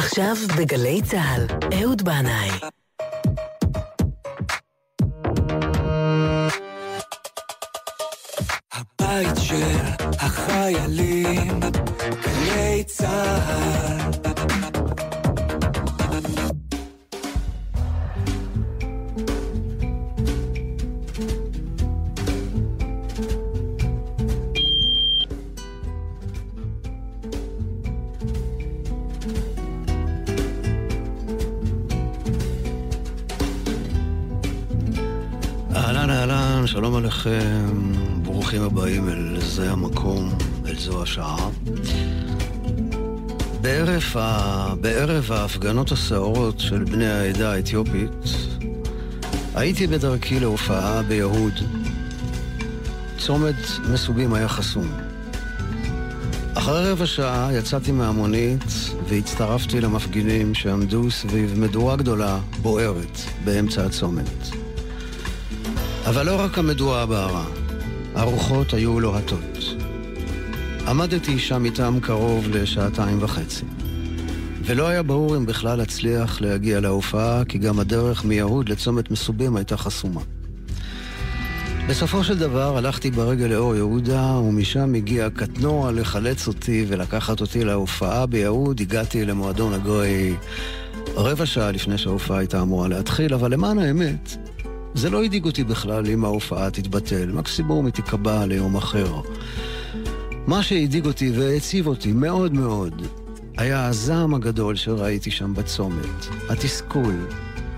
עכשיו בגלי צה"ל, אהוד בנאי. הבית של החיילים, ההפגנות הסערות של בני העדה האתיופית, הייתי בדרכי להופעה ביהוד. צומת מסובים היה חסום. אחרי רבע שעה יצאתי מהמונית והצטרפתי למפגינים שעמדו סביב מדורה גדולה, בוערת, באמצע הצומת. אבל לא רק המדורה בערה, הרוחות היו לוהטות. עמדתי שם איתם קרוב לשעתיים וחצי. ולא היה ברור אם בכלל אצליח להגיע להופעה, כי גם הדרך מיהוד לצומת מסובים הייתה חסומה. בסופו של דבר הלכתי ברגל לאור יהודה, ומשם הגיע קטנוע לחלץ אותי ולקחת אותי להופעה ביהוד. הגעתי למועדון הגוי רבע שעה לפני שההופעה הייתה אמורה להתחיל, אבל למען האמת, זה לא הדאיג אותי בכלל אם ההופעה תתבטל, מקסימום היא תיקבע ליום אחר. מה שהדאיג אותי והציב אותי מאוד מאוד היה הזעם הגדול שראיתי שם בצומת, התסכול,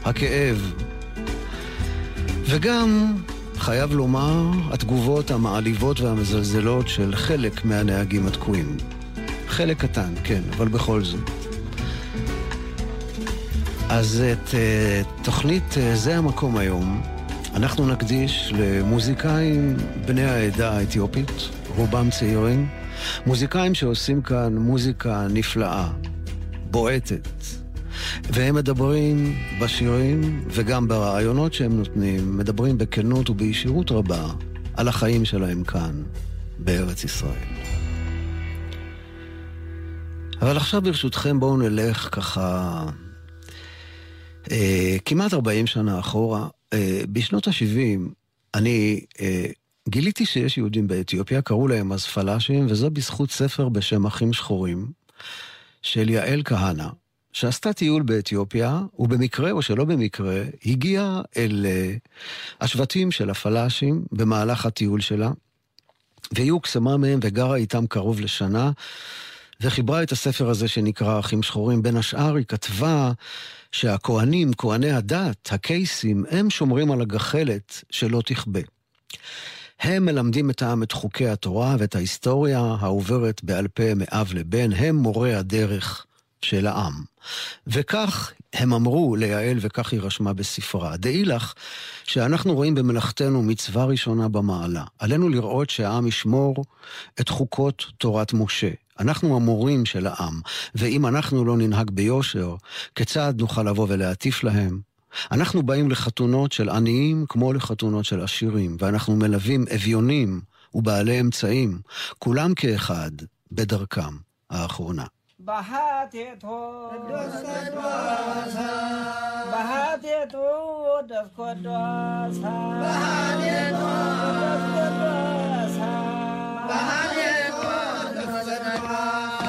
הכאב, וגם, חייב לומר, התגובות המעליבות והמזלזלות של חלק מהנהגים התקועים. חלק קטן, כן, אבל בכל זאת. אז את uh, תוכנית uh, זה המקום היום, אנחנו נקדיש למוזיקאים בני העדה האתיופית, רובם צעירים, מוזיקאים שעושים כאן מוזיקה נפלאה, בועטת, והם מדברים בשירים וגם ברעיונות שהם נותנים, מדברים בכנות ובישירות רבה על החיים שלהם כאן, בארץ ישראל. אבל עכשיו ברשותכם בואו נלך ככה אה, כמעט 40 שנה אחורה, אה, בשנות ה-70 אני אה, גיליתי שיש יהודים באתיופיה, קראו להם אז פלאשים, וזה בזכות ספר בשם אחים שחורים, של יעל כהנא, שעשתה טיול באתיופיה, ובמקרה או שלא במקרה, הגיעה אל uh, השבטים של הפלאשים במהלך הטיול שלה, והיא הוקסמה מהם וגרה איתם קרוב לשנה, וחיברה את הספר הזה שנקרא אחים שחורים. בין השאר היא כתבה שהכוהנים, כהני הדת, הקייסים, הם שומרים על הגחלת שלא תכבה. הם מלמדים את העם את חוקי התורה ואת ההיסטוריה העוברת בעל פה מאב לבן, הם מורי הדרך של העם. וכך הם אמרו ליעל, וכך היא רשמה בספרה. דעי לך שאנחנו רואים במלאכתנו מצווה ראשונה במעלה. עלינו לראות שהעם ישמור את חוקות תורת משה. אנחנו המורים של העם, ואם אנחנו לא ננהג ביושר, כיצד נוכל לבוא ולהטיף להם? אנחנו באים לחתונות של עניים כמו לחתונות של עשירים, ואנחנו מלווים אביונים ובעלי אמצעים, כולם כאחד, בדרכם האחרונה. بهاتي تو بهاتي تو دس كدوس بهاتي تو دس كدوس بهاتي تو دس كدوس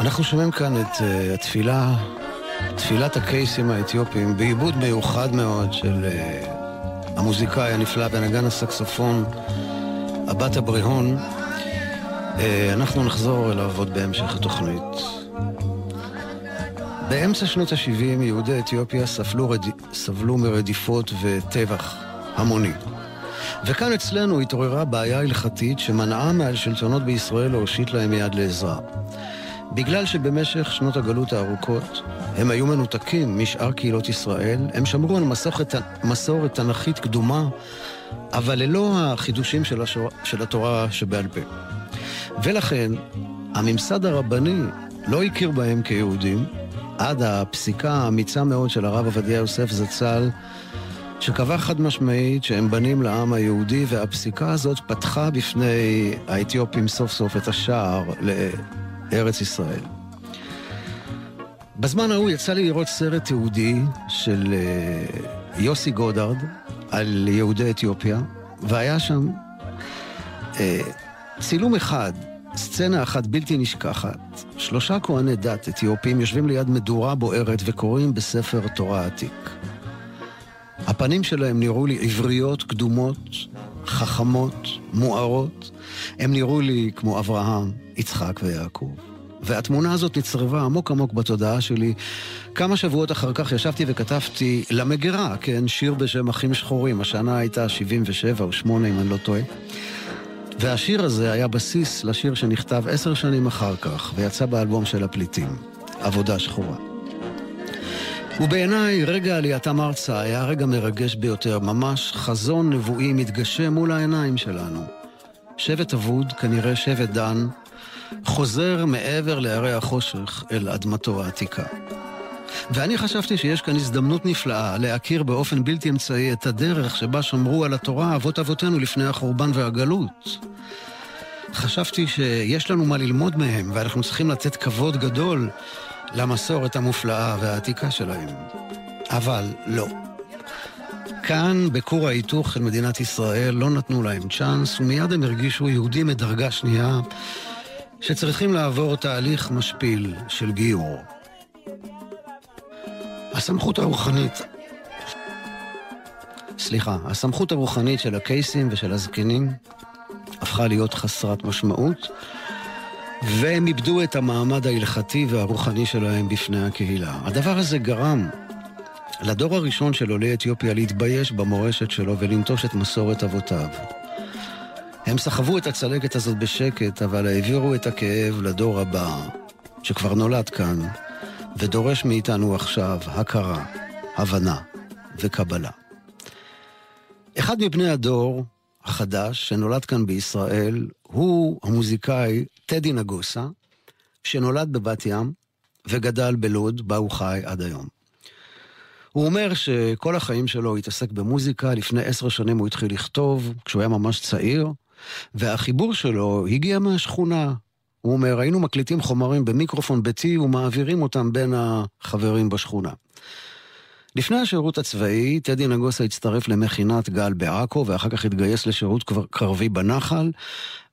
אנחנו שומעים כאן את uh, התפילה, תפילת הקייסים האתיופים, בעיבוד מיוחד מאוד של uh, המוזיקאי הנפלא בנגן הסקסופון, הבת הבריהון. Uh, אנחנו נחזור אליו עוד בהמשך התוכנית. באמצע שנות ה-70 יהודי אתיופיה סבלו, רד... סבלו מרדיפות וטבח המוני. וכאן אצלנו התעוררה בעיה הלכתית שמנעה מהשלטונות בישראל להושיט להם יד לעזרה. בגלל שבמשך שנות הגלות הארוכות הם היו מנותקים משאר קהילות ישראל, הם שמרו על מסורת, מסורת תנכית קדומה, אבל ללא החידושים של, השור, של התורה שבעל פה. ולכן, הממסד הרבני לא הכיר בהם כיהודים, עד הפסיקה האמיצה מאוד של הרב עובדיה יוסף זצ"ל, שקבע חד משמעית שהם בנים לעם היהודי, והפסיקה הזאת פתחה בפני האתיופים סוף סוף את השער לארץ ישראל. בזמן ההוא יצא לי לראות סרט תיעודי של uh, יוסי גודרד על יהודי אתיופיה, והיה שם uh, צילום אחד, סצנה אחת בלתי נשכחת. שלושה כהני דת אתיופים יושבים ליד מדורה בוערת וקוראים בספר תורה עתיק. הפנים שלהם נראו לי עבריות, קדומות, חכמות, מוארות. הם נראו לי כמו אברהם, יצחק ויעקב. והתמונה הזאת נצרבה עמוק עמוק בתודעה שלי. כמה שבועות אחר כך ישבתי וכתבתי למגירה, כן, שיר בשם אחים שחורים. השנה הייתה 77 או 8, אם אני לא טועה. והשיר הזה היה בסיס לשיר שנכתב עשר שנים אחר כך, ויצא באלבום של הפליטים, עבודה שחורה. ובעיניי, רגע עלייתם ארצה היה רגע מרגש ביותר, ממש חזון נבואי מתגשם מול העיניים שלנו. שבט אבוד, כנראה שבט דן, חוזר מעבר להרי החושך אל אדמתו העתיקה. ואני חשבתי שיש כאן הזדמנות נפלאה להכיר באופן בלתי אמצעי את הדרך שבה שמרו על התורה אבות אבותינו לפני החורבן והגלות. חשבתי שיש לנו מה ללמוד מהם, ואנחנו צריכים לתת כבוד גדול למסורת המופלאה והעתיקה שלהם. אבל לא. כאן, בכור ההיתוך של מדינת ישראל, לא נתנו להם צ'אנס, ומיד הם הרגישו יהודים מדרגה שנייה, שצריכים לעבור תהליך משפיל של גיור. הסמכות הרוחנית, סליחה, הסמכות הרוחנית של הקייסים ושל הזקנים הפכה להיות חסרת משמעות, והם איבדו את המעמד ההלכתי והרוחני שלהם בפני הקהילה. הדבר הזה גרם לדור הראשון של עולי אתיופיה להתבייש במורשת שלו ולנטוש את מסורת אבותיו. הם סחבו את הצלקת הזאת בשקט, אבל העבירו את הכאב לדור הבא, שכבר נולד כאן, ודורש מאיתנו עכשיו הכרה, הבנה וקבלה. אחד מבני הדור החדש שנולד כאן בישראל הוא המוזיקאי טדי נגוסה, שנולד בבת ים וגדל בלוד, בה הוא חי עד היום. הוא אומר שכל החיים שלו התעסק במוזיקה, לפני עשר שנים הוא התחיל לכתוב, כשהוא היה ממש צעיר, והחיבור שלו הגיע מהשכונה. הוא אומר, היינו מקליטים חומרים במיקרופון ביתי ומעבירים אותם בין החברים בשכונה. לפני השירות הצבאי, טדי נגוסה הצטרף למכינת גל בעכו, ואחר כך התגייס לשירות קרבי בנחל,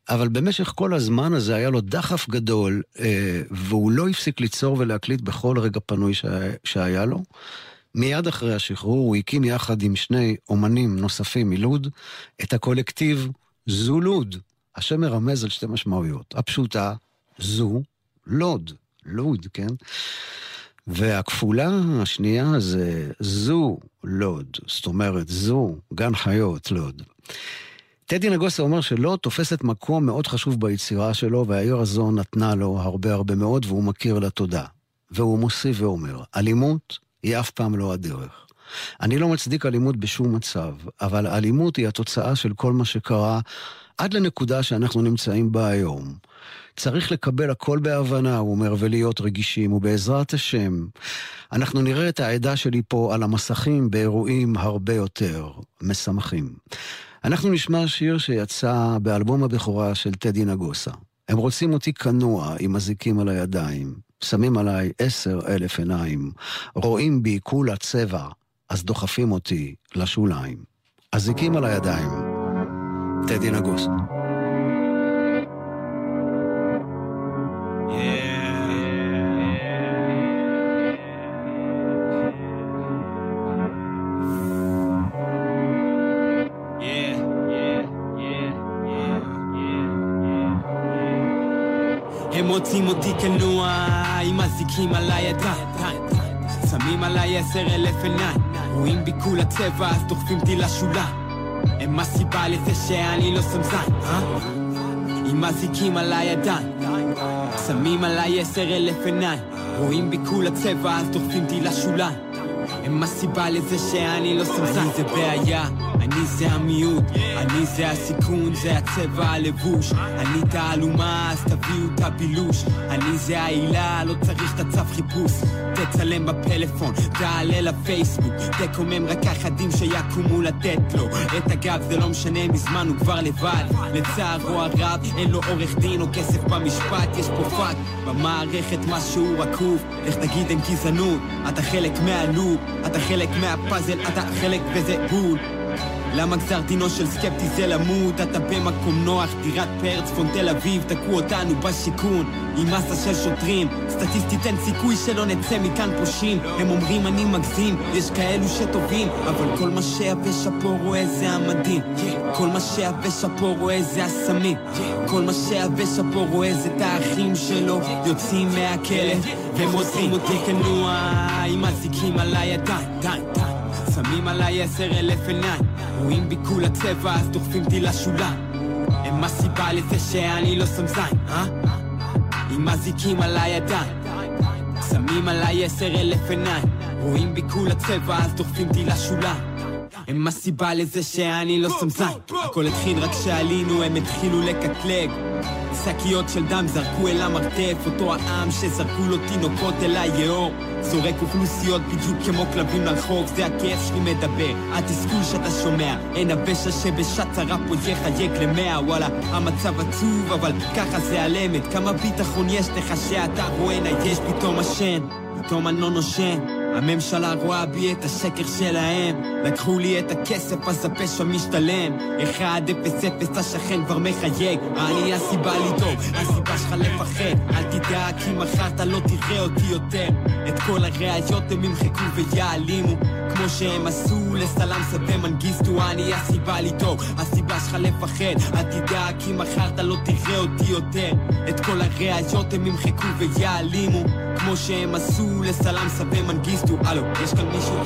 אבל במשך כל הזמן הזה היה לו דחף גדול, אה, והוא לא הפסיק ליצור ולהקליט בכל רגע פנוי שהיה לו. מיד אחרי השחרור הוא הקים יחד עם שני אומנים נוספים מלוד את הקולקטיב זו לוד. השם מרמז על שתי משמעויות. הפשוטה, זו לוד. לוד, כן? והכפולה השנייה זה זו לוד. זאת אומרת, זו גן חיות לוד. טדי נגוסה אומר שלא תופסת מקום מאוד חשוב ביצירה שלו, והעיר הזו נתנה לו הרבה הרבה מאוד, והוא מכיר לה תודה. והוא מוסיף ואומר, אלימות היא אף פעם לא הדרך. אני לא מצדיק אלימות בשום מצב, אבל אלימות היא התוצאה של כל מה שקרה עד לנקודה שאנחנו נמצאים בה היום. צריך לקבל הכל בהבנה, הוא אומר, ולהיות רגישים, ובעזרת השם, אנחנו נראה את העדה שלי פה על המסכים באירועים הרבה יותר משמחים. אנחנו נשמע שיר שיצא באלבום הבכורה של טדי נגוסה. הם רוצים אותי כנוע עם אזיקים על הידיים, שמים עליי עשר אלף עיניים, רואים בי כולה צבע, אז דוחפים אותי לשוליים. אזיקים על הידיים. טדי נגוס. הם מוצאים אותי כנוע עם אזיקים על הידיים שמים עליי עשר אלף עיניים רואים בי כולה צבע אז דוחפים אותי לשוליים הם הסיבה לזה שאני לא שם זין, אה? עם אזיקים על הידיים שמים עליי עשר אלף עיניים. רואים בי כולה צבע אז דוחפים אותי לשוליים. הם הסיבה לזה שאני לא זין אני זה בעיה, אני זה המיעוט אני זה הסיכון, זה הצבע הלבוש. אני תעלומה, אז תביאו את הבילוש. אני זה העילה, לא צריך את הצו חיפוש. תצלם בפלאפון, תעלה לפייסבוק. תקומם רק אחדים שיקומו לתת לו. את הגב זה לא משנה, מזמן הוא כבר לבד. לצערו הרב, אין לו עורך דין או כסף במשפט. יש פה פאק במערכת משהו רקוב. איך תגיד אין גזענות, אתה חלק מה loop אתה חלק מהפאזל, אתה חלק וזה בול למה גזר דינו של סקפטי זה למות? אתה במקום נוח, דירת פאר, צפון תל אביב, תקעו אותנו בשיכון. עם מסה של שוטרים סטטיסטית אין סיכוי שלא נצא מכאן פושעים. הם אומרים אני מגזים, יש כאלו שטובים אבל כל מה שיבש פה רואה זה המדים כל מה שיבש פה רואה זה הסמים כל מה שיבש פה רואה זה את האחים שלו. יוצאים מהכלא והם עושים אותי כנוע עם אזיקים על הידיים שמים עליי עשר אלף עיניים. רואים בי כולה צבע אז דוחפים אותי לשוליים. הם הסיבה לזה שאני לא שם זין, אה? עם אזיקים על הידיים. שמים עליי עשר אלף עיניים. רואים בי כולה צבע אז דוחפים אותי לשוליים הם הסיבה לזה שאני לא שם זין הכל התחיל רק כשעלינו הם התחילו לקטלג. שקיות של דם זרקו אל המרתף אותו העם שזרקו לו תינוקות אל היאור. זורק אוכלוסיות בדיוק כמו כלבים לרחוב זה הכאב שלי מדבר. התסכול שאתה שומע אין הפשע שבשעת צרה פה יחייק למאה. וואלה המצב עצוב אבל ככה זה על אמת כמה ביטחון יש לך שאתה רואה נייש פתאום עשן פתאום אני לא נושן הממשלה רואה בי את השקר שלהם. לקחו לי את הכסף אז הפשע משתלם. 1-0-0 השכן כבר מחייג. אני הסיבה לדאוג, הסיבה שלך לפחד. אל תדאג כי מחר אתה לא תראה אותי יותר. את כל הראיות הם ימחקו ויעלימו. כמו שהם עשו לסלאם ומנגיסטו אני הסיבה לדאוג, הסיבה שלך לפחד אל תדאג כי מחר אתה לא תראה אותי יותר. את כל הראיות הם ימחקו ויעלימו. כמו שהם עשו לסלאם ומנגיסטו הלו, יש כאן מישהו?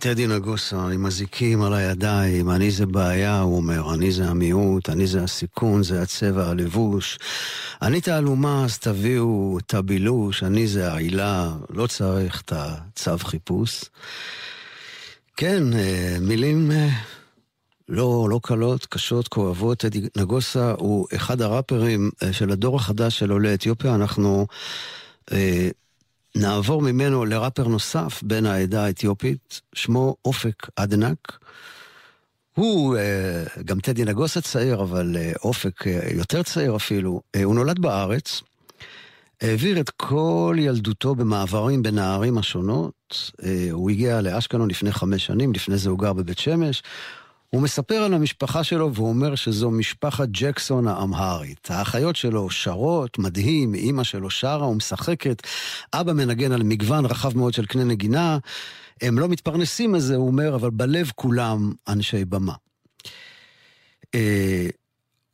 טדי נגוסה עם אזיקים על הידיים, אני זה בעיה, הוא אומר, אני זה המיעוט, אני זה הסיכון, זה הצבע הלבוש. אני תעלומה, אז תביאו את הבילוש, אני זה העילה, לא צריך את הצו חיפוש. כן, מילים לא, לא קלות, קשות, כואבות. טדי נגוסה הוא אחד הראפרים של הדור החדש של עולי אתיופיה. אנחנו... נעבור ממנו לראפר נוסף בן העדה האתיופית, שמו אופק אדנק. הוא, גם טדי נגוסה צעיר, אבל אופק יותר צעיר אפילו, הוא נולד בארץ, העביר את כל ילדותו במעברים בין הערים השונות. הוא הגיע לאשקלון לפני חמש שנים, לפני זה הוא גר בבית שמש. הוא מספר על המשפחה שלו והוא אומר שזו משפחת ג'קסון האמהרית. האחיות שלו שרות, מדהים, אימא שלו שרה ומשחקת, אבא מנגן על מגוון רחב מאוד של קנה נגינה. הם לא מתפרנסים מזה, הוא אומר, אבל בלב כולם אנשי במה.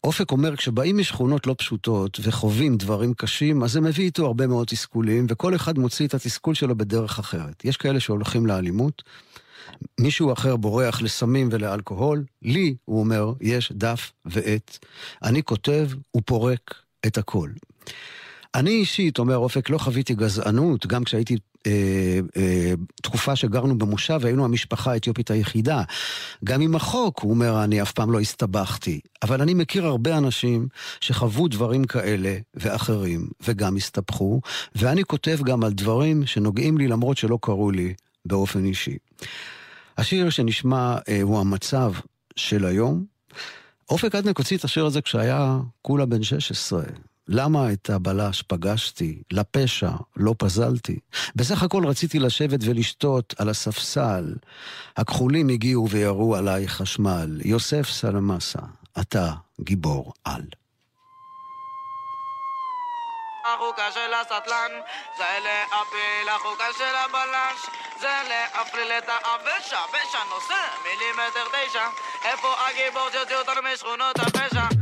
אופק אומר, כשבאים משכונות לא פשוטות וחווים דברים קשים, אז זה מביא איתו הרבה מאוד תסכולים, וכל אחד מוציא את התסכול שלו בדרך אחרת. יש כאלה שהולכים לאלימות, מישהו אחר בורח לסמים ולאלכוהול, לי, הוא אומר, יש דף ועט. אני כותב ופורק את הכל. אני אישית, אומר אופק, לא חוויתי גזענות, גם כשהייתי אה, אה, תקופה שגרנו במושב והיינו המשפחה האתיופית היחידה. גם עם החוק, הוא אומר, אני אף פעם לא הסתבכתי. אבל אני מכיר הרבה אנשים שחוו דברים כאלה ואחרים, וגם הסתבכו, ואני כותב גם על דברים שנוגעים לי למרות שלא קרו לי באופן אישי. השיר שנשמע אה, הוא המצב של היום. אופק אדנק הוציא את השיר הזה כשהיה כולה בן 16. למה את הבלש פגשתי, לפשע לא פזלתי? בסך הכל רציתי לשבת ולשתות על הספסל. הכחולים הגיעו וירו עליי חשמל. יוסף סלמסה, אתה גיבור על. החוקה של הסטלן זה להפיל החוקה של הבלש זה להפליל את האבשה בש הנושא מילימטר תשע איפה הגיבור שיוציא אותנו משכונות הפשע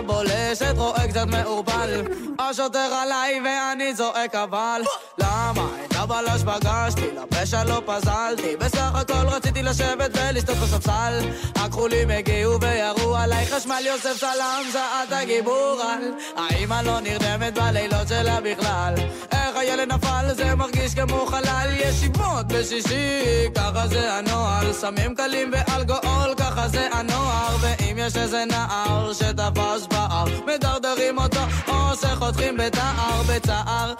בולשת רואה קצת מעורפל. השוטר עליי ואני זועק אבל למה את הבלש פגשתי לפשע לא פזלתי בסך הכל רציתי לשבת ולשתות בספסל הכחולים הגיעו וירו עליי חשמל יוסף סלאם זעת הגיבור על. האמא לא נרדמת בלילות שלה בכלל. איך הילד נפל זה מרגיש כמו חלל. ישיבות בשישי ככה זה הנוהל. סמים קלים ואלכוהול ככה זה הנוער. ואם יש איזה נער שתפס בער מדרדרים אותו או שחותכים בתער. בצער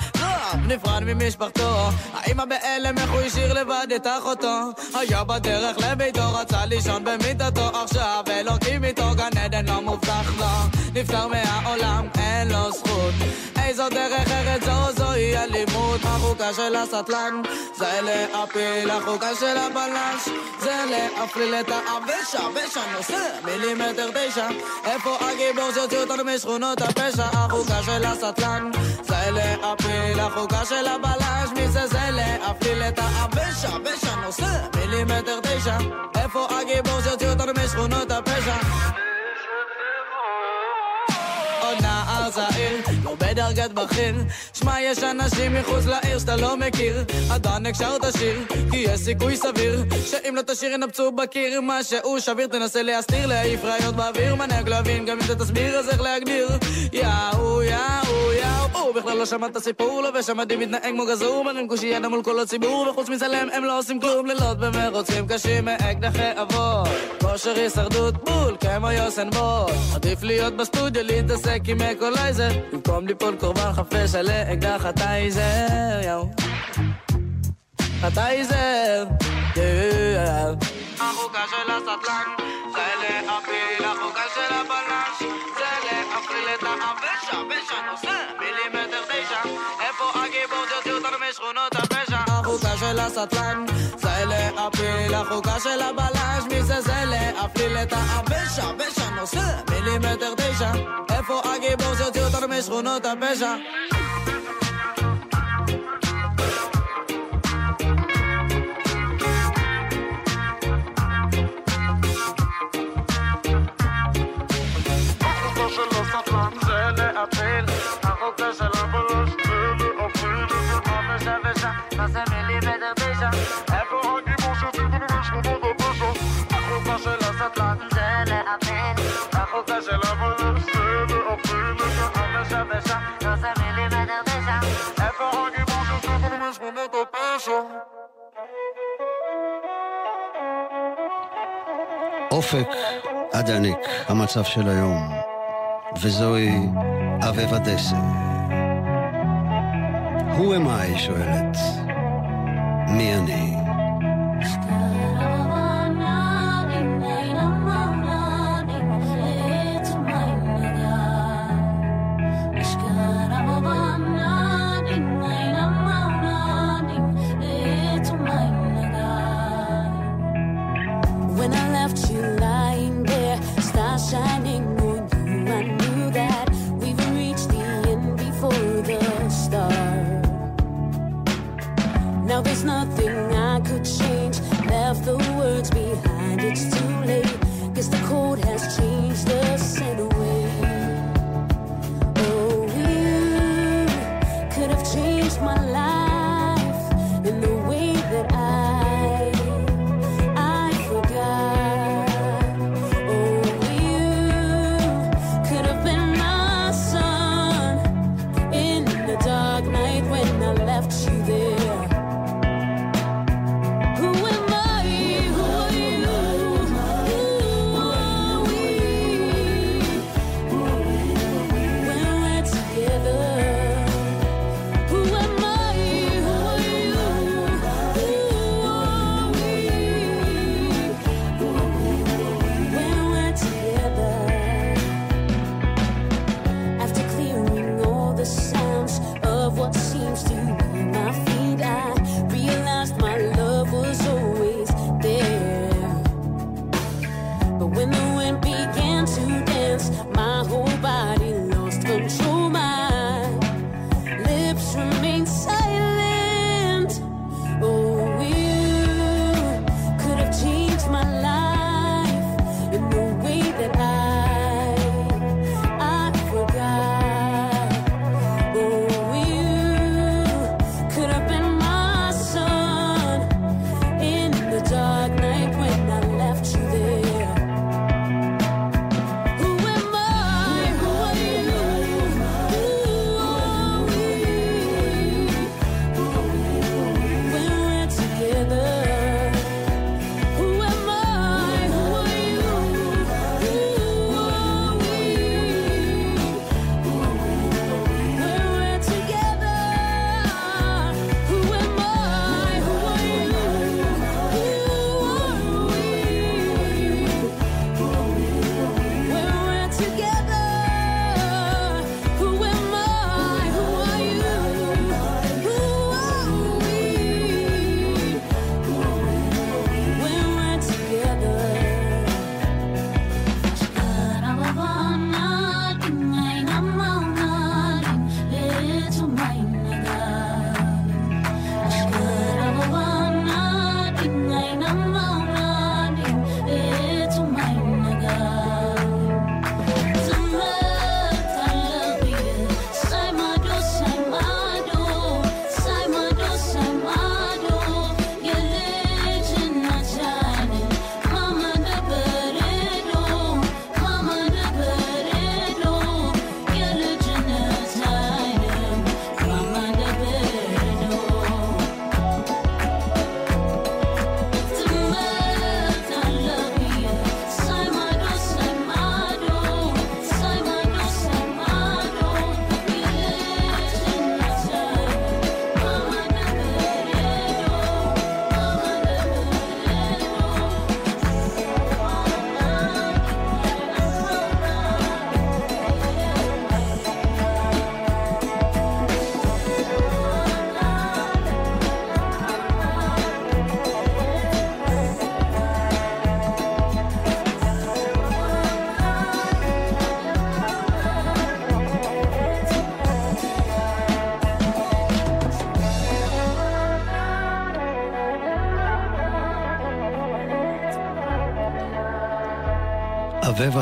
נפרד ממשפחתו. האמא בהלם איך הוא השאיר לבד את אחותו? היה בדרך לביתו רצה לישון במיטתו. עכשיו אלוקים איתו גן עדן לא מובטח לו. נפטר מהעולם אין לו זכות. איזו דרך ארץ זו זוהי אלימות. החוקה של הסטלן זה להפיל. החוקה של הבלש זה להפליל את האבש האבש הנושא מילימטר תשע. איפה הגיבור שהוציא אותנו משכונות הפשע? החוקה של הסטלן זה להפיל. החוקה של הבלש מי זה זה להפליל את האבש האבש הנושא מילימטר תשע איפה הגיבור שהוציא אותנו משכונות הפשע צעיר, לא בדרגת בכיר. שמע, יש אנשים מחוץ לעיר שאתה לא מכיר. עדיין הקשר תשיר, כי יש סיכוי סביר, שאם לא תשאיר ינפצו בקיר. מה שהוא שביר תנסה להסתיר, להעיף ראיות באוויר, מנהג להבין, גם אם זה תסביר, אז איך להגדיר? יאו, יאו, יאו, הוא בכלל לא שמע את הסיפור, לובש המדים מתנהג כמו גזור, מרים קושייה מול כל הציבור, וחוץ מצלם הם לא עושים כלום, לילות במרוצים קשים מאקדחי אבות. כושר הישרדות בול, כמו יוסן בוט. עדיף להיות בסטודיו, להתעסק עם אקולייזר, במקום ליפול קורבן חפש על אקדח הטייזר, יאו. הטייזר, יאו. החוקה של הסטלן, הסטלן, זה להפיל, החוקה של הבלש, מי זה זה להפליל את האבש, האבש הנושא, מילימטר תשע, איפה הגיבור שהוציאו אותנו משכונות הפשע? אופק עד עניק, המצב של היום. וזוהי אביבה דסה. Who am I? שואלת. מי אני?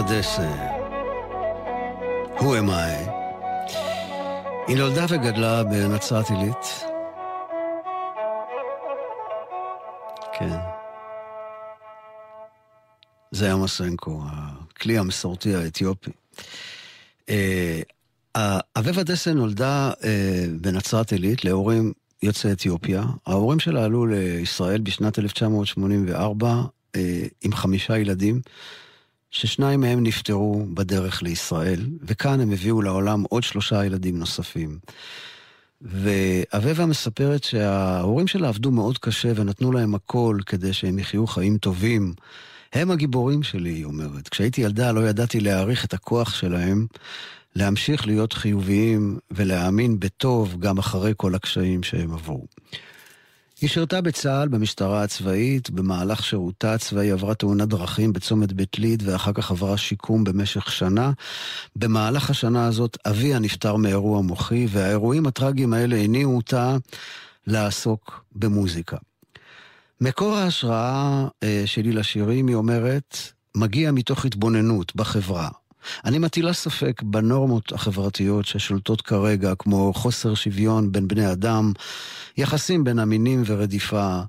דסה, Who am I? היא נולדה וגדלה בנצרת עילית. כן. זה היה מסנקו, הכלי המסורתי האתיופי. אה, אביבה דסה נולדה אה, בנצרת עילית להורים יוצאי אתיופיה. ההורים שלה עלו לישראל בשנת 1984 אה, עם חמישה ילדים, ששניים מהם נפטרו בדרך לישראל, וכאן הם הביאו לעולם עוד שלושה ילדים נוספים. ואביבה מספרת שההורים שלה עבדו מאוד קשה ונתנו להם הכל כדי שהם יחיו חיים טובים. הם הגיבורים שלי, היא אומרת. כשהייתי ילדה לא ידעתי להעריך את הכוח שלהם להמשיך להיות חיוביים ולהאמין בטוב גם אחרי כל הקשיים שהם עברו. היא שירתה בצה"ל, במשטרה הצבאית, במהלך שירותה הצבאי עברה תאונת דרכים בצומת בית ליד ואחר כך עברה שיקום במשך שנה. במהלך השנה הזאת אביה נפטר מאירוע מוחי והאירועים הטרגיים האלה הניעו אותה לעסוק במוזיקה. מקור ההשראה אה, שלי לשירים, היא אומרת, מגיע מתוך התבוננות בחברה. אני מטילה ספק בנורמות החברתיות ששולטות כרגע, כמו חוסר שוויון בין בני אדם, יחסים בין המינים ורדיפה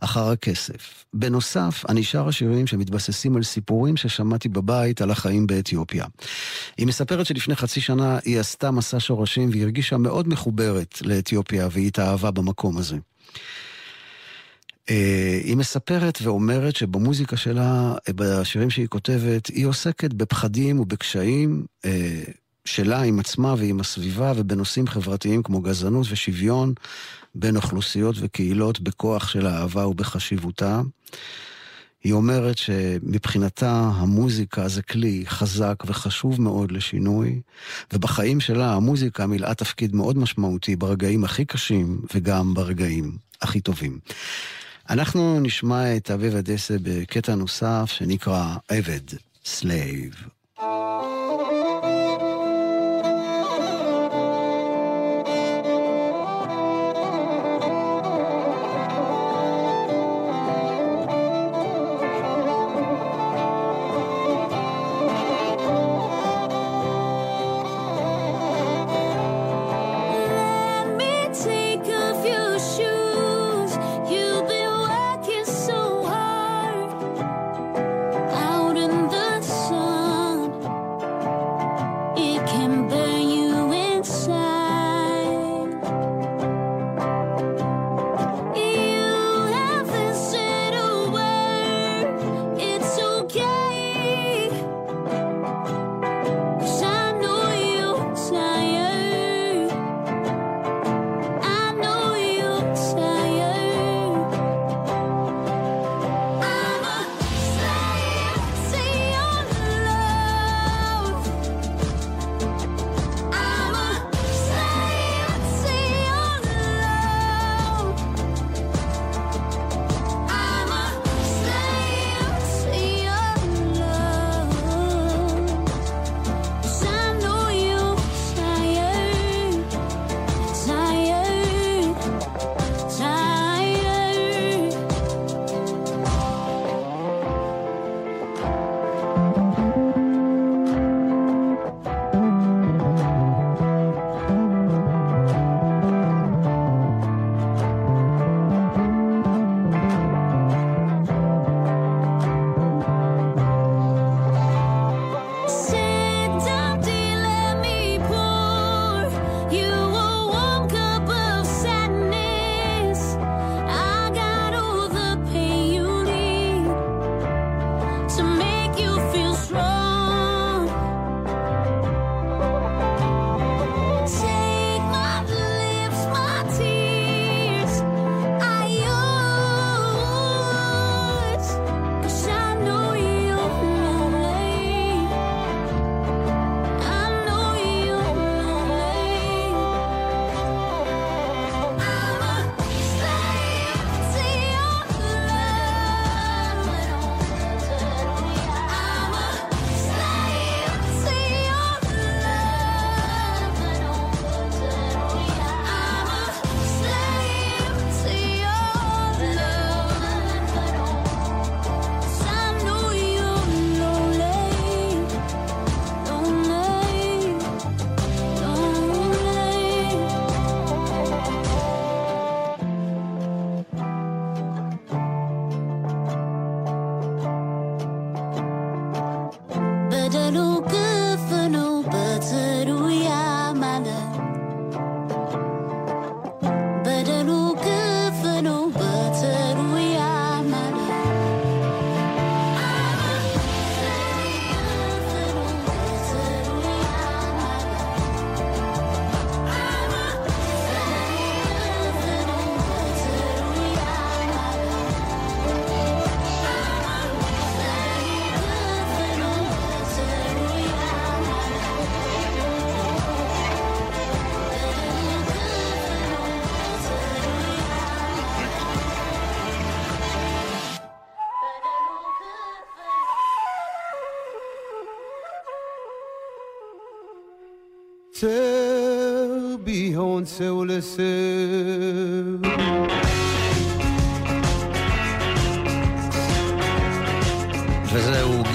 אחר הכסף. בנוסף, אני שרה שירים שמתבססים על סיפורים ששמעתי בבית על החיים באתיופיה. היא מספרת שלפני חצי שנה היא עשתה מסע שורשים והיא הרגישה מאוד מחוברת לאתיופיה והיא התאהבה במקום הזה. אה, היא מספרת ואומרת שבמוזיקה שלה, בשירים שהיא כותבת, היא עוסקת בפחדים ובקשיים אה, שלה עם עצמה ועם הסביבה ובנושאים חברתיים כמו גזענות ושוויון בין אוכלוסיות וקהילות בכוח של האהבה ובחשיבותה. היא אומרת שמבחינתה המוזיקה זה כלי חזק וחשוב מאוד לשינוי, ובחיים שלה המוזיקה מילאה תפקיד מאוד משמעותי ברגעים הכי קשים וגם ברגעים הכי טובים. אנחנו נשמע את אביב הדסה בקטע נוסף שנקרא עבד, סלייב.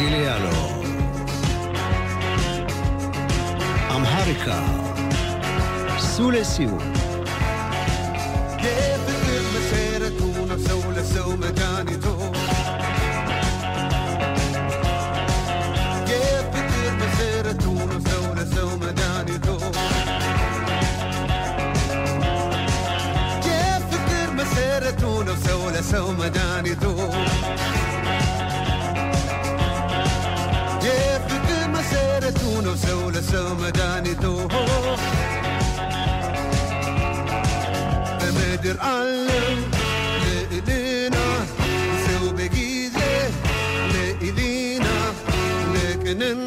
גיליאנו. אמהריקה, סעו לסיום. سو مداني دوب لو سو لو سو مداني تو. بمدر علم لإلينا سو بجيزة لإلينا لكن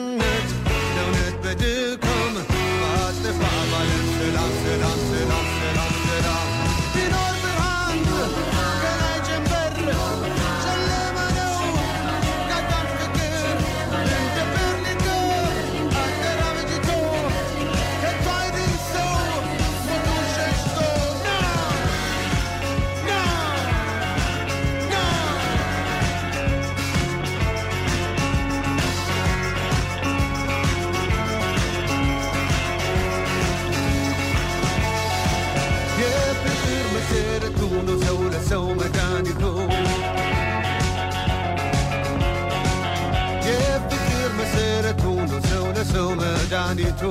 地图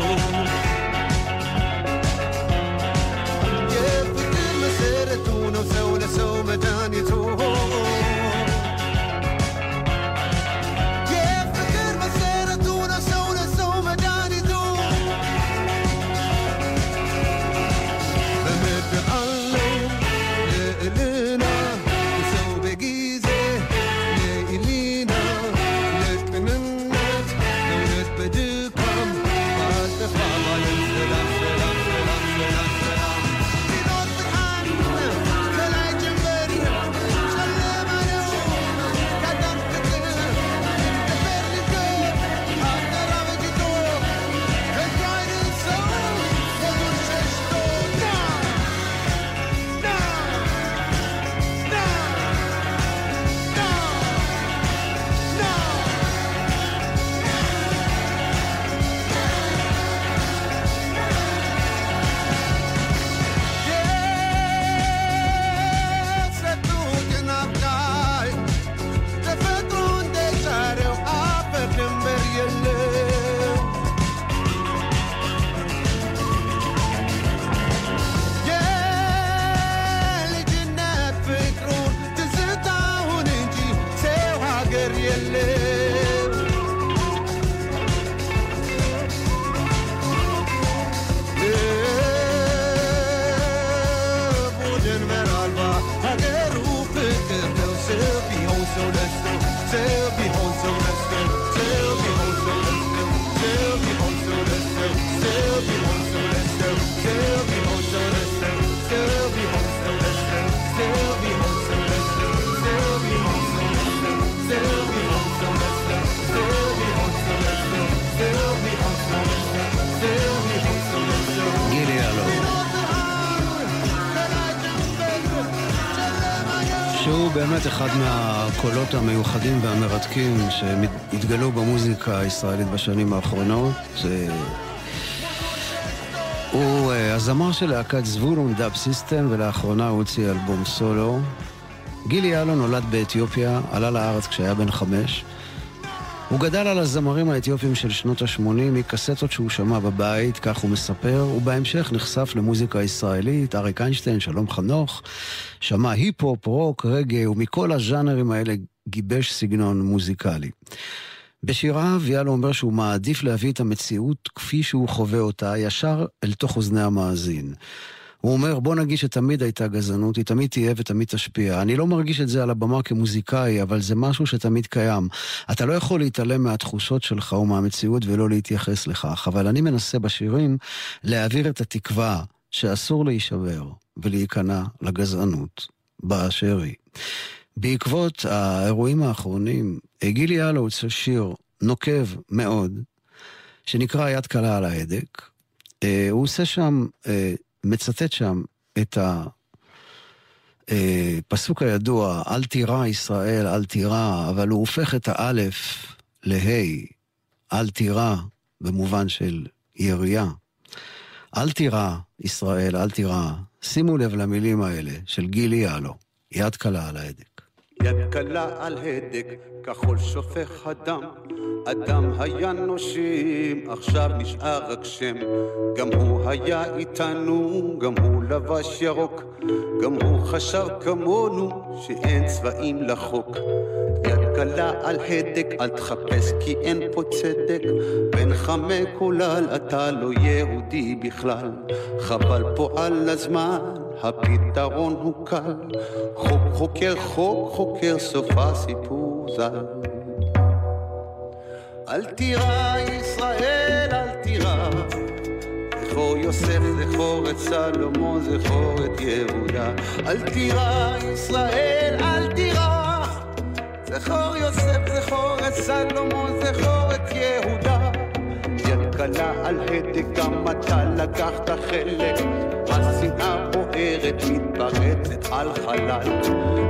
באמת אחד מהקולות המיוחדים והמרתקים שהתגלו במוזיקה הישראלית בשנים האחרונות. זה... הוא אה, הזמר של להקת זבולון דאב סיסטם, ולאחרונה הוא הוציא אלבום סולו. גילי אלון נולד באתיופיה, עלה לארץ כשהיה בן חמש. הוא גדל על הזמרים האתיופים של שנות ה-80 מקסטות שהוא שמע בבית, כך הוא מספר, ובהמשך נחשף למוזיקה ישראלית, אריק איינשטיין, שלום חנוך, שמע היפ-הופ, רוק, רגע, ומכל הז'אנרים האלה גיבש סגנון מוזיקלי. בשיריו יאלו אומר שהוא מעדיף להביא את המציאות כפי שהוא חווה אותה ישר אל תוך אוזני המאזין. הוא אומר, בוא נגיד שתמיד הייתה גזענות, היא תמיד תהיה ותמיד תשפיע. אני לא מרגיש את זה על הבמה כמוזיקאי, אבל זה משהו שתמיד קיים. אתה לא יכול להתעלם מהתחושות שלך ומהמציאות ולא להתייחס לכך, אבל אני מנסה בשירים להעביר את התקווה שאסור להישבר ולהיכנע לגזענות באשר היא. בעקבות האירועים האחרונים, גילי יאלו הוצא שיר נוקב מאוד, שנקרא יד קלה על ההדק. אה, הוא עושה שם אה, מצטט שם את הפסוק הידוע, אל תירא ישראל, אל תירא, אבל הוא הופך את האלף להי, אל תירא, במובן של ירייה. אל תירא ישראל, אל תירא. שימו לב למילים האלה של גילי יאלו, יד קלה על ההדק. יד קלה על הדק, כחול שופך הדם. אדם היה נושים, עכשיו נשאר רק שם. גם הוא היה איתנו, גם הוא לבש ירוק. גם הוא חשב כמונו, שאין צבעים לחוק. יד קלה על הדק, אל תחפש כי אין פה צדק. בינך מקולל, אתה לא יהודי בכלל. חבל פה על הזמן. הפתרון הוא קל, חוק חוקר חוק חוקר סוף הסיפור ז"ל. אל תירא ישראל, אל תירא, זכור יוסף, זכור את סלומון, זכור את יהודה. אל תירא ישראל, אל תירא, זכור יוסף, זכור את סלומון, זכור את יהודה. קלה על הדק, גם אתה לקחת חלק. השנאה בוערת, מתפרצת על חלל.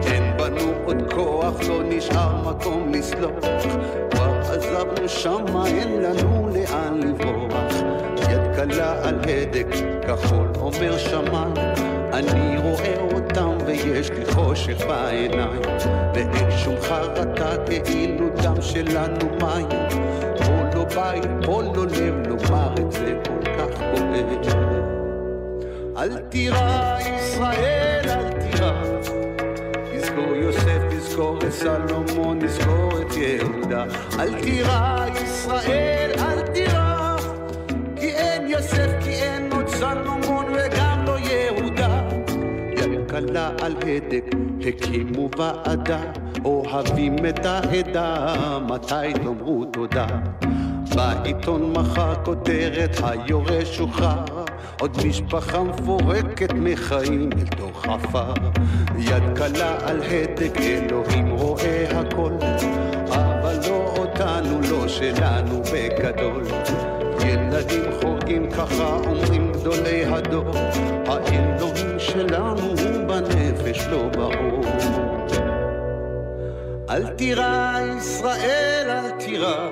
אין בנו עוד כוח, לא נשאר מקום לסלוח. כבר עזבנו שמה, אין לנו לאן לברוח. יד קלה על הדק, כחול אומר שמיים. אני רואה אותם ויש לי חושך בעיניים. ואין שום חרטה כאילו דם שלנו מים. פה לא בית, פה לא לב, לומר את זה כל כך כואב. אל תירא ישראל, אל תירא. תזכור יוסף, תזכור את סלומון, תזכור את יהודה. אל תירא ישראל, אל תירא. כי אין יוסף, כי אין עוד סלומון וגם לא יהודה. יד קלה על הדק, הקימו ועדה, אוהבים את העדה, מתי תאמרו תודה? בעיתון מחר כותרת היורש שוחרר עוד משפחה מפורקת מחיים אל תוך עפר. יד קלה על הדק אלוהים רואה הכל. אבל לא אותנו, לא שלנו בגדול. ילדים חורגים ככה אומרים גדולי הדור. האלוהים שלנו הוא בנפש לא באור אל תירא ישראל אל תירא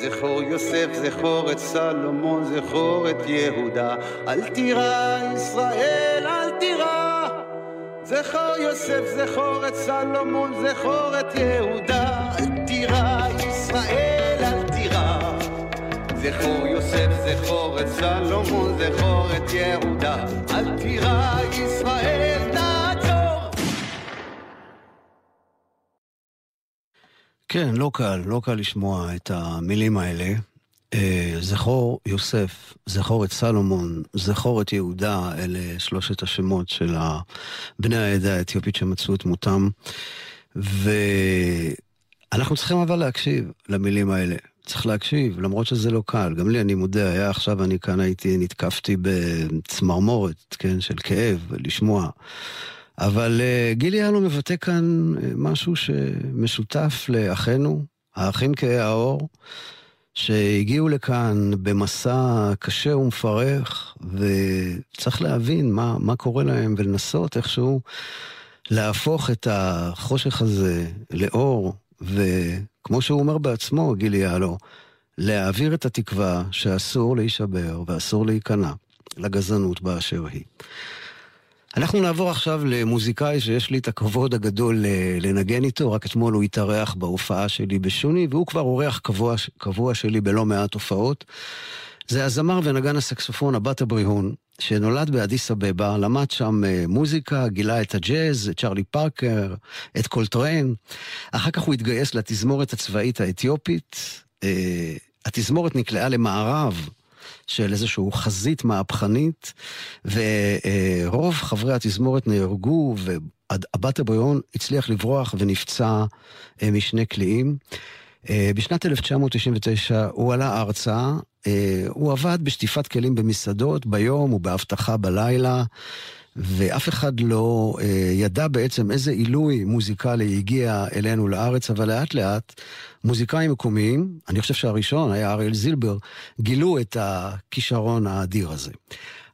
זכור יוסף, זכור את סלומון, זכור את יהודה. אל תירא ישראל, אל תירא. זכור יוסף, זכור את סלומון, זכור את יהודה. אל תירא ישראל, אל תירא. זכור יוסף, זכור את סלומון, זכור את יהודה. אל תירא ישראל, כן, לא קל, לא קל לשמוע את המילים האלה. אה, זכור יוסף, זכור את סלומון, זכור את יהודה, אלה שלושת השמות של בני העדה האתיופית שמצאו את מותם. ואנחנו צריכים אבל להקשיב למילים האלה. צריך להקשיב, למרות שזה לא קל. גם לי, אני מודה, היה עכשיו, אני כאן הייתי, נתקפתי בצמרמורת, כן, של כאב, לשמוע. אבל uh, גילי יאלו מבטא כאן uh, משהו שמשותף לאחינו, האחים כהי האור, שהגיעו לכאן במסע קשה ומפרך, וצריך להבין מה, מה קורה להם ולנסות איכשהו להפוך את החושך הזה לאור, וכמו שהוא אומר בעצמו, גילי יאלו, להעביר את התקווה שאסור להישבר ואסור להיכנע לגזענות באשר היא. אנחנו נעבור עכשיו למוזיקאי שיש לי את הכבוד הגדול אה, לנגן איתו, רק אתמול הוא התארח בהופעה שלי בשוני, והוא כבר אורח קבוע, קבוע שלי בלא מעט הופעות. זה הזמר ונגן הסקסופון הבת הבריהון, שנולד באדיס אבבה, למד שם אה, מוזיקה, גילה את הג'אז, את צ'רלי פארקר, את קולטריין. אחר כך הוא התגייס לתזמורת הצבאית האתיופית. אה, התזמורת נקלעה למארב של איזושהי חזית מהפכנית, ורוב חברי התזמורת נהרגו, והבת הבריאון הצליח לברוח ונפצע אה, משני קליעים. אה, בשנת 1999 הוא עלה ארצה, אה, הוא עבד בשטיפת כלים במסעדות ביום ובאבטחה בלילה. ואף אחד לא אה, ידע בעצם איזה עילוי מוזיקלי הגיע אלינו לארץ, אבל לאט לאט מוזיקאים מקומיים, אני חושב שהראשון היה אריאל זילבר, גילו את הכישרון האדיר הזה.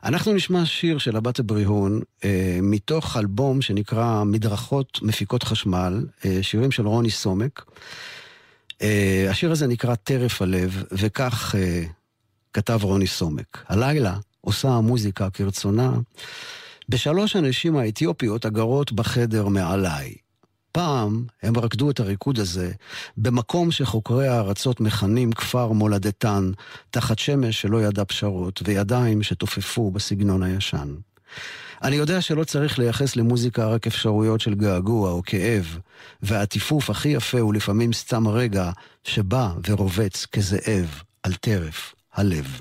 אנחנו נשמע שיר של הבת הבריהון אה, מתוך אלבום שנקרא מדרכות מפיקות חשמל, אה, שירים של רוני סומק. אה, השיר הזה נקרא טרף הלב, וכך אה, כתב רוני סומק. הלילה עושה המוזיקה כרצונה. בשלוש הנשים האתיופיות הגרות בחדר מעליי. פעם הם רקדו את הריקוד הזה במקום שחוקרי הארצות מכנים כפר מולדתן, תחת שמש שלא ידע פשרות וידיים שתופפו בסגנון הישן. אני יודע שלא צריך לייחס למוזיקה רק אפשרויות של געגוע או כאב, והטיפוף הכי יפה הוא לפעמים סתם רגע שבא ורובץ כזאב על טרף הלב.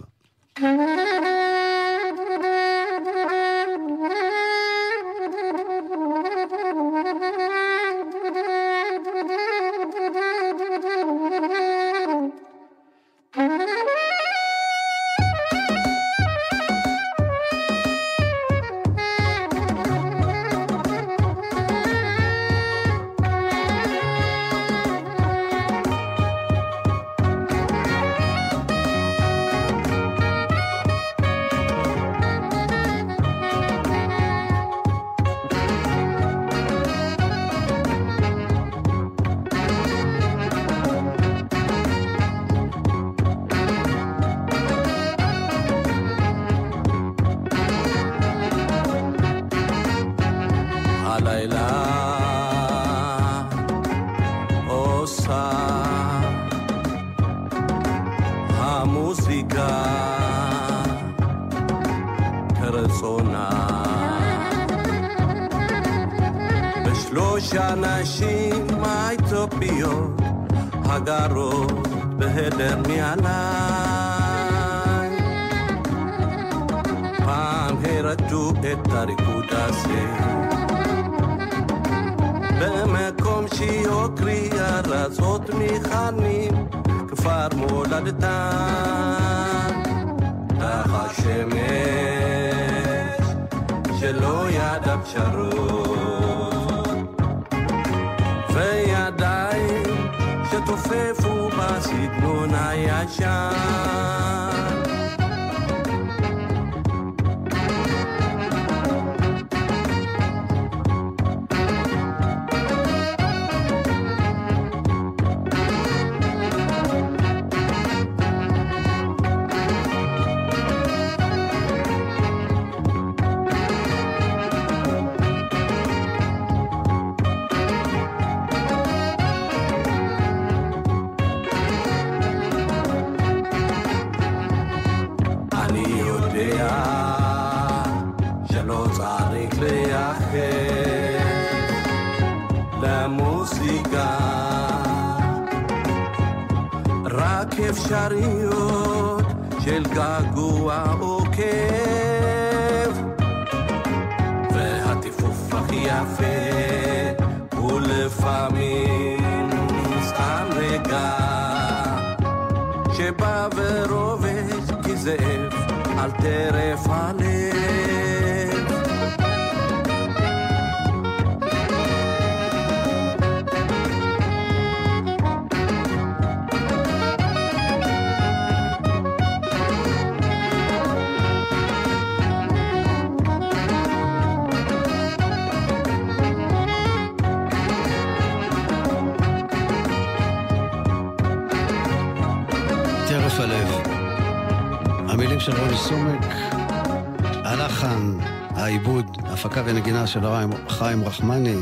של חיים רחמני,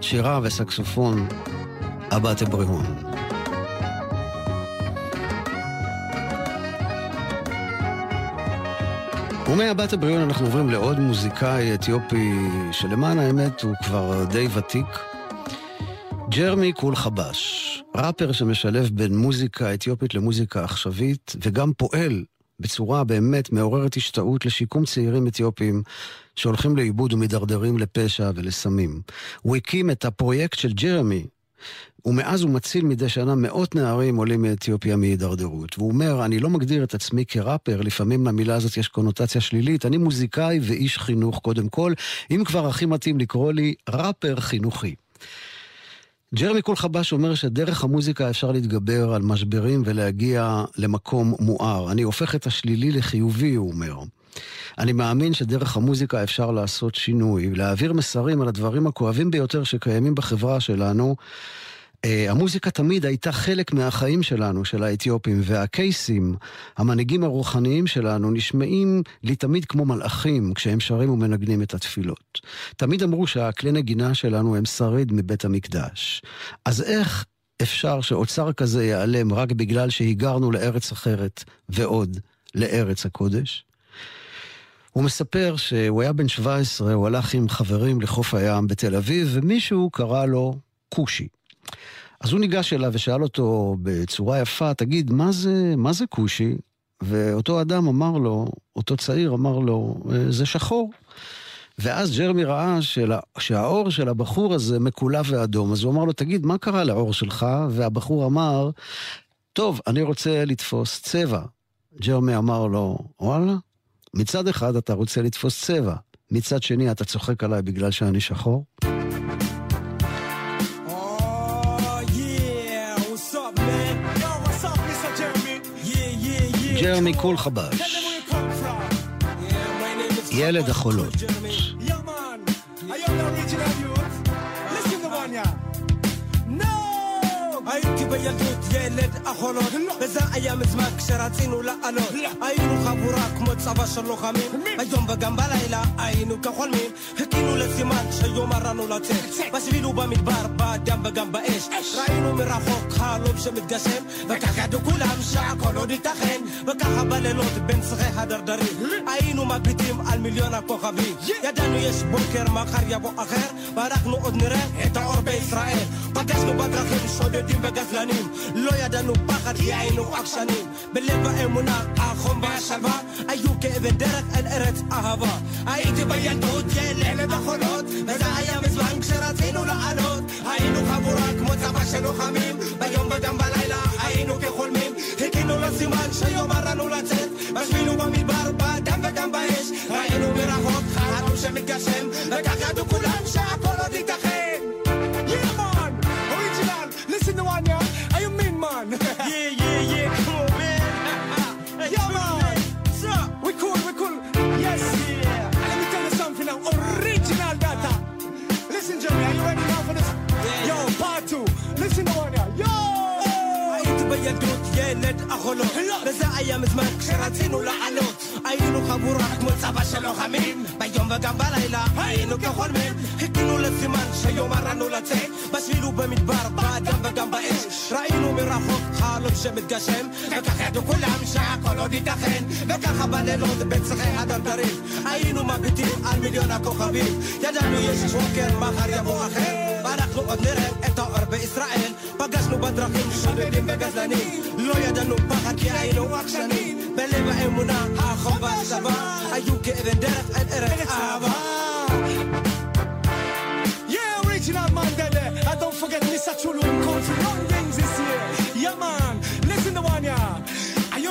שירה וסקסופון, אבא תבריהון. ומהבת הבריאון אנחנו עוברים לעוד מוזיקאי אתיופי שלמען האמת הוא כבר די ותיק. ג'רמי קול חבש, ראפר שמשלב בין מוזיקה אתיופית למוזיקה עכשווית וגם פועל בצורה באמת מעוררת השתאות לשיקום צעירים אתיופים שהולכים לאיבוד ומידרדרים לפשע ולסמים. הוא הקים את הפרויקט של ג'רמי, ומאז הוא מציל מדי שנה מאות נערים עולים מאתיופיה מהידרדרות. והוא אומר, אני לא מגדיר את עצמי כראפר, לפעמים למילה הזאת יש קונוטציה שלילית, אני מוזיקאי ואיש חינוך קודם כל, אם כבר הכי מתאים לקרוא לי ראפר חינוכי. ג'רמי קולחבש אומר שדרך המוזיקה אפשר להתגבר על משברים ולהגיע למקום מואר. אני הופך את השלילי לחיובי, הוא אומר. אני מאמין שדרך המוזיקה אפשר לעשות שינוי, להעביר מסרים על הדברים הכואבים ביותר שקיימים בחברה שלנו. Uh, המוזיקה תמיד הייתה חלק מהחיים שלנו, של האתיופים, והקייסים, המנהיגים הרוחניים שלנו, נשמעים לי תמיד כמו מלאכים כשהם שרים ומנגנים את התפילות. תמיד אמרו שהכלי נגינה שלנו הם שריד מבית המקדש. אז איך אפשר שאוצר כזה ייעלם רק בגלל שהיגרנו לארץ אחרת, ועוד, לארץ הקודש? הוא מספר שהוא היה בן 17, הוא הלך עם חברים לחוף הים בתל אביב, ומישהו קרא לו כושי. אז הוא ניגש אליו ושאל אותו בצורה יפה, תגיד, מה זה, מה זה כושי? ואותו אדם אמר לו, אותו צעיר אמר לו, זה שחור. ואז ג'רמי ראה שלה, שהאור של הבחור הזה מקולף ואדום, אז הוא אמר לו, תגיד, מה קרה לאור שלך? והבחור אמר, טוב, אני רוצה לתפוס צבע. ג'רמי אמר לו, וואלה, מצד אחד אתה רוצה לתפוס צבע, מצד שני אתה צוחק עליי בגלל שאני שחור? ג'רמי קול חבש, ילד החולות. הייתי בילדות ילד החולות וזה היה מזמן כשרצינו לעלות. היינו חבורה כמו צבא של לוחמים. היום וגם בלילה היינו כחולמים. חיכינו לסימן שיאמרנו לצאת. בשביל ובמדבר בדם וגם באש. ראינו מרחוק חלום שמתגשם. וכך ידעו כולם שהכל עוד ייתכן. וככה בלילות בין שיחי הדרדרים. היינו מביטים על מיליון הכוכבים. ידענו יש בוקר מחר יבוא אחר. ואנחנו עוד נראה את האור בישראל. פגשנו בדרכים שודדים וגזלנים לא ידענו פחד כי היינו עקשנים בלב האמונה החום והשלווה היו כאבן דרך אל ארץ אהבה. הייתי בילדות ילד החולות וזה היה מזמן כשרצינו לעלות. היינו חבורה כמו צבא של לוחמים. ביום וגם בלילה היינו כחולמים. חיכינו לסימן שיאמר לנו לצאת. בשביל ובמדבר בדם וגם באש. ראינו מרחוק חלום שמתגשם וכך ידעו כולם שהכל עוד ייתכן yeah yeah ילד החולות וזה היה מזמן כשרצינו לעלות. היינו חבורה כמו צבא של לוחמים. ביום וגם בלילה היינו כחולמים חיכינו לסימן שיאמר לנו לצאת. בשביל ובמדבר באדם וגם באש. ראינו מרחוק חלום שמתגשם. וכך ידעו כולם שהכל עוד ייתכן וככה בלילות בין שיחי הדרדרים היינו מביטים על מיליון הכוכבים ידענו יש בוקר מחר יבוא אחר ואנחנו עוד נראה את האור בישראל פגשנו בדרכים שודדים וגזלנים לא ידענו פחד כי היינו עקשנים בלב האמונה החום והשלווה היו כאבן דרך אל ארץ אהבה Yeah, original man there. And don't forget Mr. Chulu come to London this year. Yeah, man.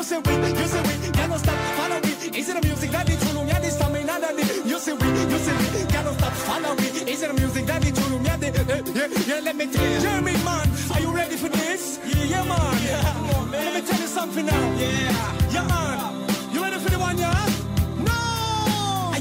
Say we, you say we, cannot stop, follow me. Is it the music that the Chulu, yeah, this time in another You say we, you say we, cannot stop, follow me. Is it the music that the Chulu, yeah, the, uh, yeah, yeah, let me tell you. Jeremy, man, are you ready for this? Yeah, yeah, man. Yeah, come on, man. Let me tell you something now. Yeah. Yeah, man. You ready for the one, yeah?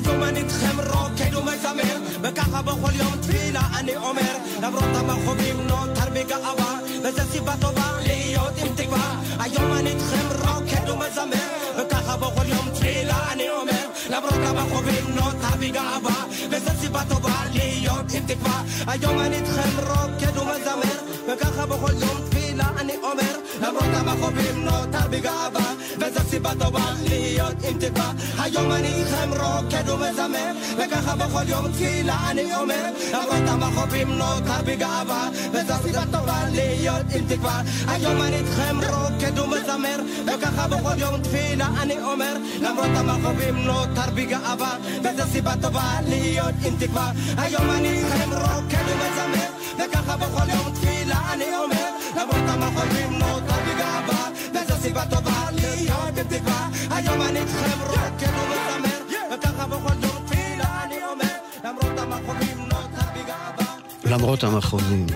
היום אני איתכם רוקד ומזמר וככה בכל יום תפילה אני אומר למרות המכאובים נותר בגאווה וזו סיבה טובה להיות עם תקווה. היום אני איתכם רוקד ומזמר וככה בכל יום תפילה אני אומר למרות המכאובים נוטה בגאווה וזו סיבה טובה להיות עם תקווה. היום אני איתכם רוקד ומזמר וככה בכל יום תפילה אני אומר למרות המכאובים נותר בגאווה וזו סיבה טובה להיות עם תקווה. היום אני איתכם רוקד ומזמר וככה בכל יום תפילה אני אומר למרות המכאובים נותר בגאווה וזו סיבה טובה להיות עם תקווה. היום אני איתכם רוקד ומזמר וככה בכל יום תפילה אני אומר למרות המכאובים נותר בגאווה וזו סיבה טובה להיות עם תקווה. היום אני איתכם רוקד ומזמר וככה בכל יום תפילה אני אומר למרות המכאובים נותר בגאווה וזו סיבה טובה להיות עם תקווה היום אני איתכם רוקד ומזמר וככה בכל יום תפילה אני אומר למרות המכאובים נותר בגאווה למרות המכאובים,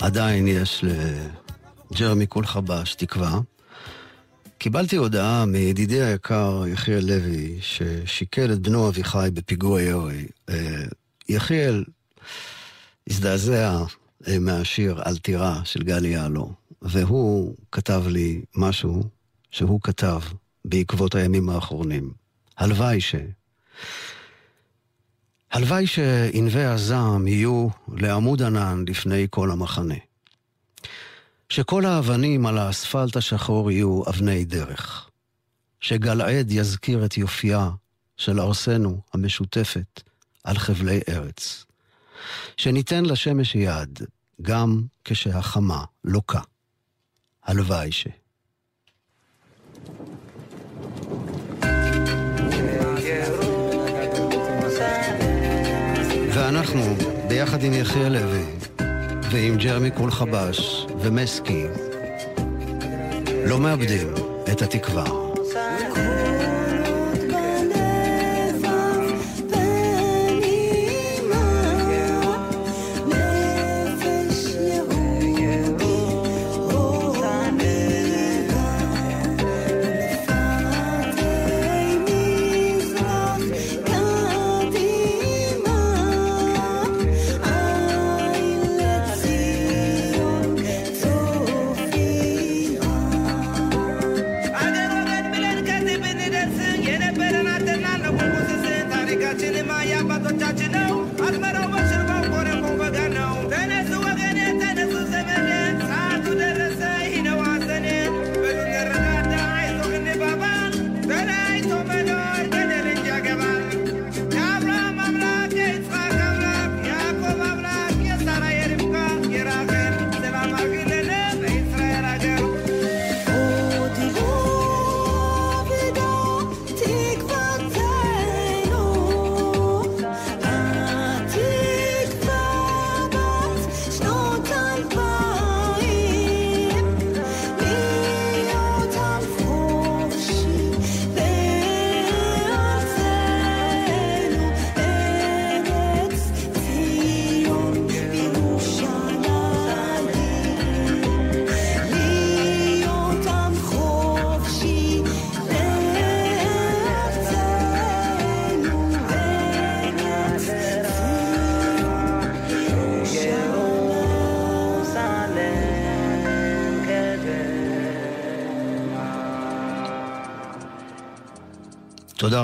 עדיין יש לג'רמי קולחבש תקווה. קיבלתי הודעה מידידי היקר יחיאל לוי, ששיקל את בנו אביחי בפיגוע ירי. אה, יחיאל הזדעזע אה, מהשיר "אל תירא" של גלי יעלו, והוא כתב לי משהו שהוא כתב בעקבות הימים האחרונים. הלוואי ש... הלוואי שענבי הזעם יהיו לעמוד ענן לפני כל המחנה. שכל האבנים על האספלט השחור יהיו אבני דרך. שגלעד יזכיר את יופייה של ארסנו המשותפת על חבלי ארץ. שניתן לשמש יד גם כשהחמה לוקה. הלוואי ש... ואנחנו, ביחד עם יחיאל לוי, ועם ג'רמי קולחבש ומסקי, לא מאבדים את התקווה.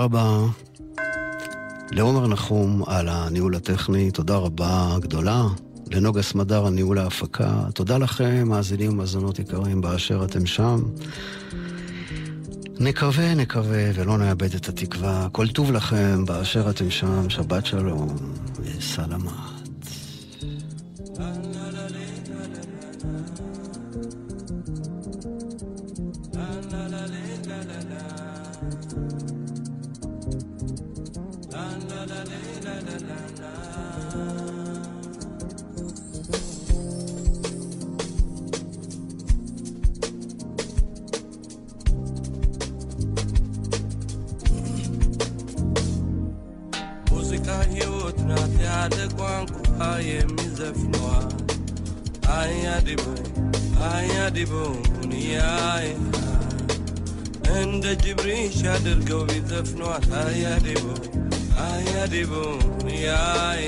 רבה לעומר נחום על הניהול הטכני, תודה רבה גדולה. לנוגה סמדר על ניהול ההפקה. תודה לכם, מאזינים ומאזינות יקרים באשר אתם שם. נקווה, נקווה, ולא נאבד את התקווה. כל טוב לכם באשר אתם שם, שבת שלום וסלמה. la la አያዲቦ አያዲቦ ንያይ እንደ ጅብሪሽ አድርገው ቢዘፍኗት አያዲቦ አያዲቦ ንያይ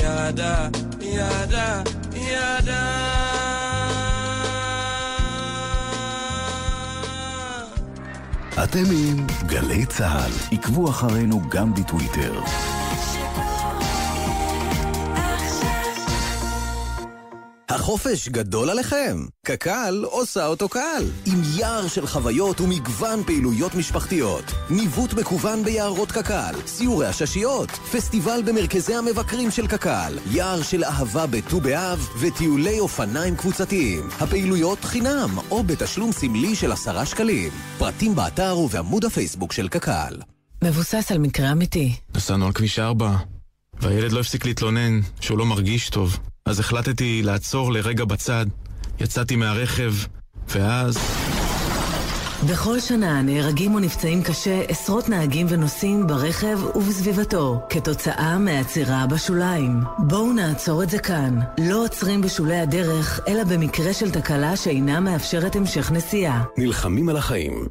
ያዳ ያዳ ያዳ אתם עם גלי צה"ל. עקבו אחרינו גם בטוויטר. החופש גדול עליכם? קק"ל עושה אותו קל. עם יער של חוויות ומגוון פעילויות משפחתיות. ניווט מקוון ביערות קק"ל, סיורי הששיות, פסטיבל במרכזי המבקרים של קק"ל, יער של אהבה בט"ו באב וטיולי אופניים קבוצתיים. הפעילויות חינם או בתשלום סמלי של עשרה שקלים. פרטים באתר ובעמוד הפייסבוק של קק"ל. מבוסס על מקרה אמיתי. נסענו על כביש 4, והילד לא הפסיק להתלונן שהוא לא מרגיש טוב. אז החלטתי לעצור לרגע בצד, יצאתי מהרכב, ואז... בכל שנה נהרגים או נפצעים קשה עשרות נהגים ונוסעים ברכב ובסביבתו, כתוצאה מעצירה בשוליים. בואו נעצור את זה כאן. לא עוצרים בשולי הדרך, אלא במקרה של תקלה שאינה מאפשרת המשך נסיעה. נלחמים על החיים.